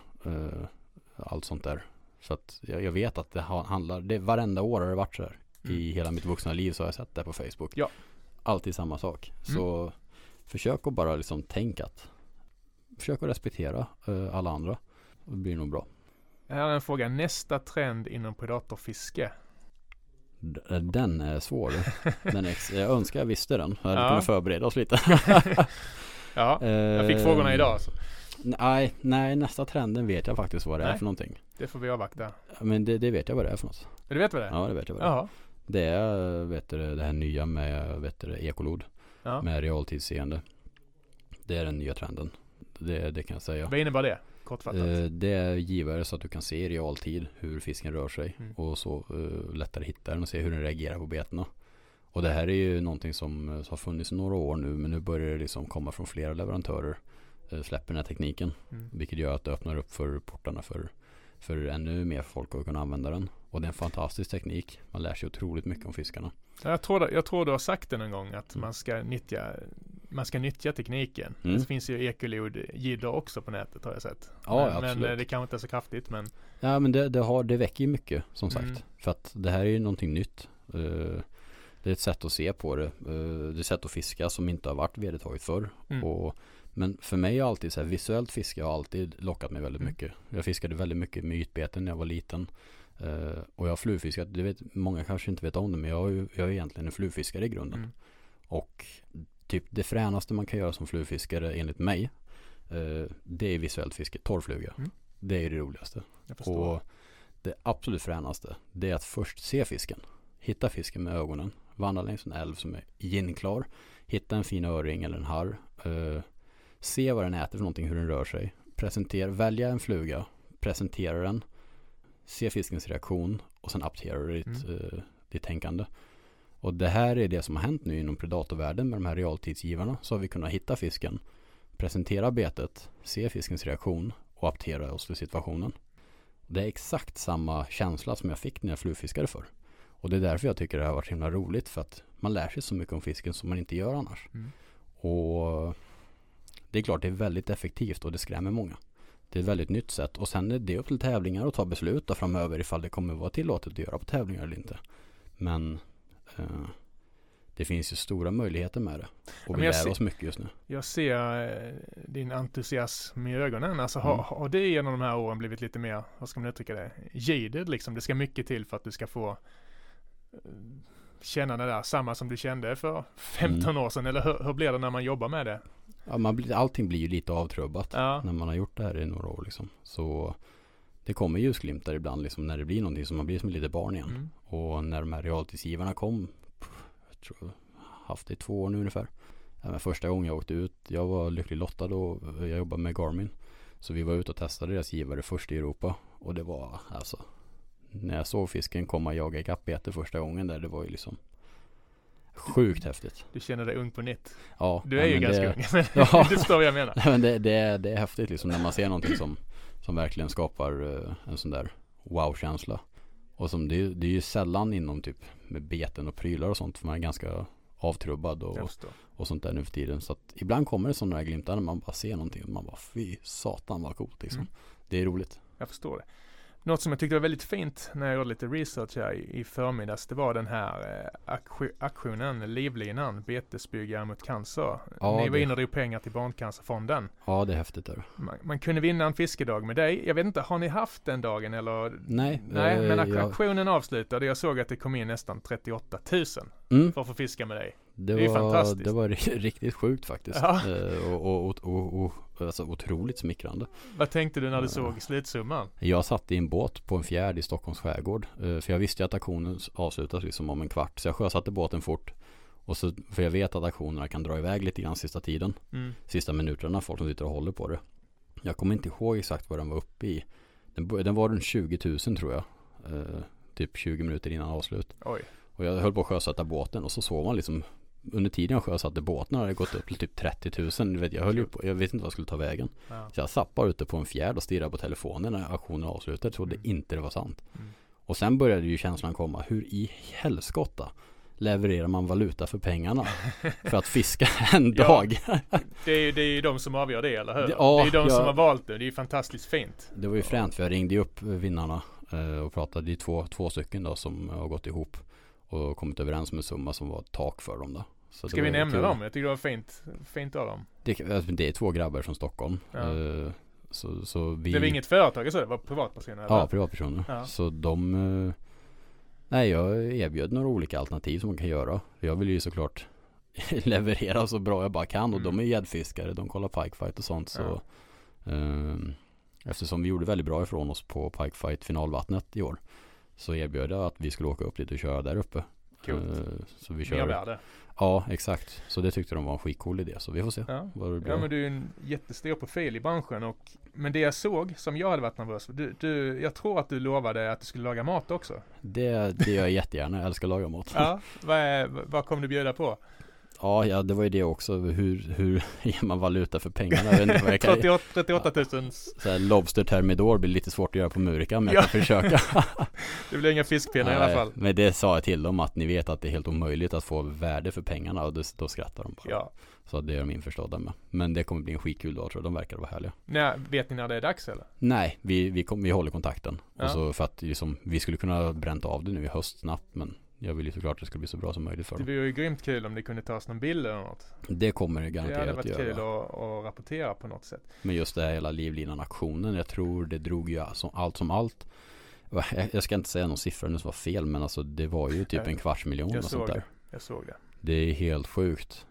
S2: allt sånt där. Så att jag, jag vet att det ha- handlar, det, varenda år har det varit så här. I
S1: Mm.
S2: hela mitt vuxna liv så har jag sett det på Facebook.
S1: Ja.
S2: Alltid samma sak.
S1: Mm.
S2: Så försök att bara liksom tänka att Försök att respektera eh, alla andra. Det blir nog bra.
S1: Här är en fråga. Nästa trend inom predatorfiske?
S2: D- Den är svår. Den är jag önskar jag visste den. Jag hade
S1: Ja.
S2: kunnat förbereda oss lite.
S1: Ja, jag fick frågorna idag. Så
S2: Nej, nej, nästa trenden vet jag faktiskt vad det är
S1: Nej.
S2: för någonting.
S1: det får vi avvakta.
S2: Men det, det vet jag vad det är för något.
S1: Du vet vad det är?
S2: Ja, det vet jag vad det är.
S1: Jaha.
S2: Det är vet du, det här nya med vet du, ekolod.
S1: Ja.
S2: Med realtidsseende. Det är den nya trenden. Det, det kan jag säga.
S1: Vad innebär det? Kortfattat.
S2: Eh, Det är givare så att du kan se i realtid hur fisken rör sig.
S1: Mm.
S2: Och så eh, lättare hitta den och se hur den reagerar på betena. Och det här är ju någonting som eh, har funnits några år nu. Men nu börjar det liksom komma från flera leverantörer. eh, Släpper den här tekniken.
S1: Mm.
S2: Vilket gör att det öppnar upp för portarna för, för ännu mer folk att kunna använda den. Och det är en fantastisk teknik. Man lär sig otroligt mycket om fiskarna.
S1: Jag tror, jag tror du har sagt det någon gång att
S2: Mm.
S1: man ska nyttja man ska nyttja tekniken.
S2: Mm.
S1: Det finns ju ekolod jidder också på nätet har jag sett.
S2: Ja,
S1: men, men
S2: absolut.
S1: eh, det kanske inte är så kraftigt men
S2: Ja men det, det, har, det väcker ju mycket som sagt.
S1: Mm.
S2: För att det här är ju någonting nytt. Eh, det är ett sätt att se på det. Eh, det är ett sätt att fiska som inte har varit vedertaget förr.
S1: mm.
S2: Och, men för mig har alltid så här, visuellt fiske har alltid lockat mig väldigt
S1: Mm.
S2: mycket. Jag fiskade väldigt mycket med ytbeten när jag var liten. Eh, och jag har flugfiskat, det vet, många kanske inte vet om det men jag är, jag är egentligen en flugfiskare i grunden.
S1: Mm.
S2: Och typ det fränaste man kan göra som flugfiskare enligt mig eh, Det är visuellt fiske, torrfluga.
S1: Mm.
S2: Det är det roligaste. Och det absolut fränaste Det är att först se fisken Hitta fisken med ögonen Vandra längs en älv som är igenklar Hitta en fin öring eller en harr eh, Se vad den äter för någonting, hur den rör sig Presentera, välja en fluga Presentera den Se fiskens reaktion och sen apterar du ditt,
S1: Mm.
S2: eh, ditt tänkande och det här är det som har hänt nu inom predatorvärlden med de här realtidsgivarna. Så har vi kunnat hitta fisken, presentera betet, se fiskens reaktion och aptera oss för situationen. Det är exakt samma känsla som jag fick när jag flugfiskade för. Och det är därför jag tycker det har varit himla roligt för att man lär sig så mycket om fisken som man inte gör annars.
S1: Mm.
S2: Och det är klart det är väldigt effektivt och det skrämmer många. Det är ett väldigt nytt sätt och sen är det upp till tävlingar att ta beslut där framöver ifall det kommer vara tillåtet att göra på tävlingar eller inte. Men eh, det finns ju stora möjligheter med det. Och vi lär
S1: ser-
S2: oss mycket just nu.
S1: Jag ser eh, din entusiasm i ögonen. Alltså har,
S2: Mm.
S1: har det genom de här åren blivit lite mer, vad ska man uttrycka det, jaded liksom? Det ska mycket till för att du ska få eh, känna det där, samma som du kände för 15
S2: Mm.
S1: år sedan. Eller hur, hur blir det när man jobbar med det?
S2: Ja, man blir, allting blir ju lite avtrubbat
S1: Ja,
S2: när man har gjort det här i några år liksom. Så det kommer ljusglimtar ibland liksom när det blir någonting som man blir som ett litet barn igen.
S1: mm.
S2: Och när de här realtidsgivarna kom, pff, jag tror haft det i två år nu ungefär. Men första gången jag åkte ut, jag var lycklig lottad och jag jobbade med Garmin. Så vi var ute och testade deras givare först i Europa. Och det var alltså, när jag såg fisken komma och jaga ikapp bete första gången där, det var ju liksom sjukt häftigt.
S1: du känner dig ung på nytt.
S2: Ja,
S1: Du är ju ganska
S2: det,
S1: ung, men
S2: Ja.
S1: du förstår vad jag menar.
S2: Nej, men det, det, är, det är häftigt liksom när man ser någonting som, som verkligen skapar eh, en sån där wow-känsla. Och som det, är- det är ju sällan inom typ med beten och prylar och sånt för man är ganska avtrubbad och, och sånt där nu för tiden. Så att ibland kommer det sådana där glimtar när man bara ser någonting och man bara fy satan vad coolt liksom.
S1: Mm.
S2: Det är roligt.
S1: Jag förstår det. Något som jag tyckte var väldigt fint när jag gjorde lite research här i, i förmiddags, det var den här eh, aktion- aktionen, Livlinan, betesbyggare mot cancer.
S2: Ja,
S1: Ni var
S2: det-
S1: inne och drog pengar till Barncancerfonden.
S2: Ja det är häftigt där.
S1: Man, man kunde vinna en fiskedag med dig. Jag vet inte, har ni haft den dagen eller?
S2: Nej,
S1: Nej,
S2: eh,
S1: men ak-
S2: jag-
S1: aktionen avslutade. Jag såg att det kom in nästan 38 000
S2: Mm,
S1: för att få fiska med dig.
S2: Det,
S1: det är
S2: var,
S1: fantastiskt.
S2: det var ri- riktigt sjukt faktiskt.
S1: Ja.
S2: Eh, och, och, och, och, alltså, otroligt smickrande.
S1: Vad tänkte du när du
S2: Ja.
S1: såg slutsumman?
S2: Jag satt i en båt på en fjärd i Stockholms skärgård. eh, För jag visste att aktionen avslutas liksom om en kvart. Så jag sjösatte båten fort. Och så, för jag vet att aktionerna kan dra iväg lite grann sista tiden.
S1: Mm.
S2: Sista minuterna, folk som sitter och håller på det. Jag kommer inte ihåg exakt vad den var uppe i. Den, den var runt 20 000 tror jag. Eh, typ 20 minuter innan avslut.
S1: Oj.
S2: Och jag höll på att sjösätta båten och så såg man liksom under tiden jag sjösatte båten hade det gått upp till typ 30 000. Du vet, jag höll ju på, jag vet inte vad jag skulle ta vägen.
S1: Ja.
S2: Så jag satt bara ute på en fjärd och stirrade på telefonen när aktionen avslutade. Trodde
S1: Mm.
S2: inte det var sant.
S1: Mm.
S2: Och sen började ju känslan komma. Hur i helskotta levererar man valuta för pengarna? för att fiska en
S1: Ja.
S2: dag.
S1: Det är det är ju de som avgör det, eller hur?
S2: Det- ja,
S1: det är ju de
S2: ja.
S1: som har valt det. Det är ju fantastiskt fint.
S2: Det var ju fränt för jag ringde ju upp vinnarna eh, och pratade. Det är två, två stycken då som har gått ihop och kommit överens om en summa som var ett tak för dem då. Så
S1: Ska vi nämna
S2: kul.
S1: dem? Jag tycker det var fint, fint av dem.
S2: Det, alltså, det är två grabbar från Stockholm.
S1: Ja.
S2: Eh, så, så vi...
S1: Det var inget företag så det var privatpersoner? eller?
S2: Ja, privatpersoner.
S1: Ja.
S2: Så de... eh, Nej, jag erbjöd några olika alternativ som man kan göra. Jag vill ju såklart leverera så bra jag bara kan och
S1: Mm.
S2: de är gäddfiskare. De kollar pikefight och sånt. Så, ehm, eftersom vi gjorde väldigt bra ifrån oss på pikefight finalvattnet i år så erbjöd jag att vi skulle åka upp dit och köra där uppe.
S1: Coolt.
S2: Eh, så vi kör...
S1: Mervärde.
S2: Ja, exakt. Så det tyckte de var en skitcool idé. Så vi får se
S1: Ja.
S2: vad det blir.
S1: Ja men du är en jättestor profil i branschen och Men det jag såg som jag hade varit nervös för, du, du, jag tror att du lovade att du skulle laga mat också.
S2: det, det gör jag jättegärna. Jag älskar att laga mat.
S1: Ja, vad, vad kommer du bjuda på?
S2: Ja, ja, det var ju det också. Hur, hur ger man valuta för pengarna? Jag inte jag kan,
S1: 38, 38 000.
S2: så här, Lobster Thermidor blir lite svårt att göra på Murika men
S1: Ja.
S2: jag kan försöka.
S1: Det blir inga fiskpinnar i alla fall.
S2: Men det sa jag till dem att ni vet att det är helt omöjligt att få värde för pengarna och då, då skrattar de bara.
S1: Ja.
S2: Så det är de införstådda med. Men det kommer bli en skitkul dag tror jag. De verkar vara härliga.
S1: Nej, vet ni när det är dags eller?
S2: Nej, vi, vi, kom, vi håller kontakten.
S1: Ja.
S2: Och så för att liksom, vi skulle kunna bränt av det nu i höst snabbt men jag vill ju såklart att det ska bli så bra som möjligt för
S1: Det
S2: dem.
S1: vore ju grymt kul om det kunde tas någon bild eller något.
S2: Det kommer det
S1: Det
S2: garanterat
S1: hade
S2: att
S1: varit
S2: göra.
S1: kul att, att rapportera på något sätt.
S2: Men just det här hela livlinan-aktionen, jag tror det drog ju allt som allt. Jag, ska inte säga någon siffra nu som var fel, men alltså det var ju typ en kvarts miljon
S1: Jag såg det. Jag såg det.
S2: Det är helt sjukt.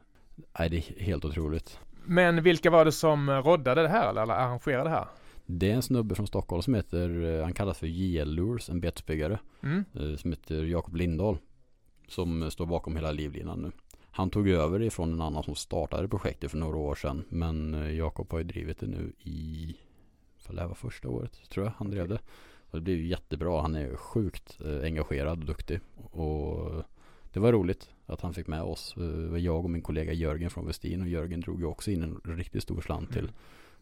S2: Nej, det är helt otroligt.
S1: Men vilka var det som roddade det här eller arrangerade det här?
S2: Det är en snubbe från Stockholm som heter, eh, han kallas för JL Lures, en betesbyggare.
S1: Mm.
S2: eh, Som heter Jakob Lindahl. Som står bakom hela livlinan nu. Han tog över ifrån en annan som startade projektet för några år sedan. Men eh, Jakob har ju drivit det nu i, för det här var första året tror jag han drev det. Och det blev ju jättebra. Han är sjukt eh, engagerad och duktig. Och det var roligt att han fick med oss. Eh, Det var jag och min kollega Jörgen från Westin och Jörgen drog ju också in en riktigt stor slant till,
S1: Mm.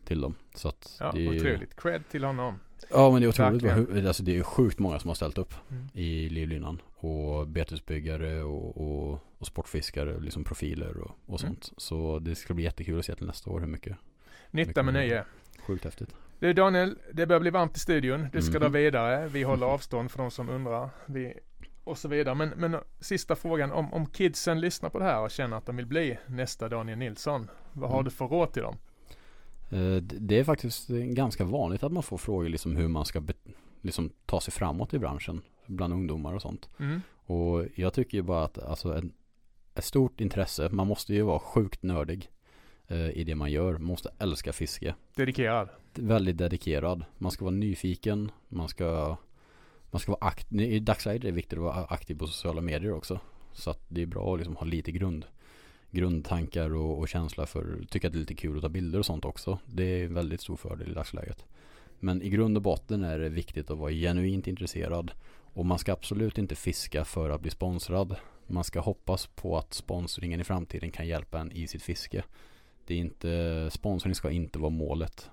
S2: Till dem. Så att
S1: Ja,
S2: det är,
S1: otroligt. Cred till honom.
S2: Ja men det är otroligt. Alltså det är sjukt många som har ställt upp
S1: Mm.
S2: i livlinan. Och betesbyggare och, och, och sportfiskare, liksom profiler och, och
S1: Mm.
S2: sånt. Så det ska bli jättekul att se till nästa år hur mycket.
S1: Nytta med nöje.
S2: Sjukt häftigt.
S1: Du Daniel, det börjar bli varmt i studion. Du ska
S2: Mhm.
S1: dra vidare. Vi håller avstånd för de som undrar. Vi, och så vidare. Men, men sista frågan. Om, om kidsen lyssnar på det här och känner att de vill bli nästa Daniel Nilsson. Vad har
S2: Mm.
S1: du för råd till dem?
S2: Eh, det- är faktiskt ganska vanligt att man får frågor liksom hur man ska liksom ta sig framåt i branschen. Bland ungdomar och sånt.
S1: Mm.
S2: Och jag tycker ju bara att alltså en, ett stort intresse. Man måste ju vara sjukt nördig eh, i det man gör. Man måste älska fiske.
S1: Dedikerad.
S2: väldigt dedikerad. Man ska vara nyfiken. Man ska, man ska vara aktiv. I dagsläget är det viktigt att vara aktiv på sociala medier också. Så att det är bra att liksom ha lite grund, grundtankar och, och känsla för, tycka att det är lite kul att ta bilder och sånt också. Det är en väldigt stor fördel i dagsläget. Men i grund och botten är det viktigt att vara genuint intresserad. Och man ska absolut inte fiska för att bli sponsrad. Man ska hoppas på att sponsringen i framtiden kan hjälpa en i sitt fiske. Det är inte, sponsring ska inte vara målet.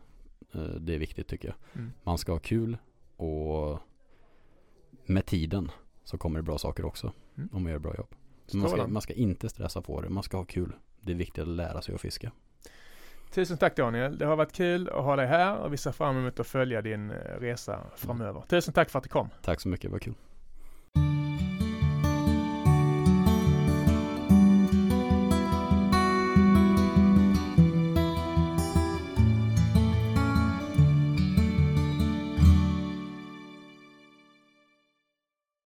S2: Eh, Det är viktigt tycker jag.
S1: Mm.
S2: Man ska ha kul och med tiden så kommer det bra saker också.
S1: Mm.
S2: Om man gör bra jobb. Man ska, man ska inte stressa på det. Man ska ha kul. Det är viktigt att lära sig att fiska.
S1: Tusen tack Daniel. Det har varit kul att ha dig här och vi ser fram emot att följa din eh, resa framöver. Tusen tack för att du kom.
S2: Tack så mycket, det var kul.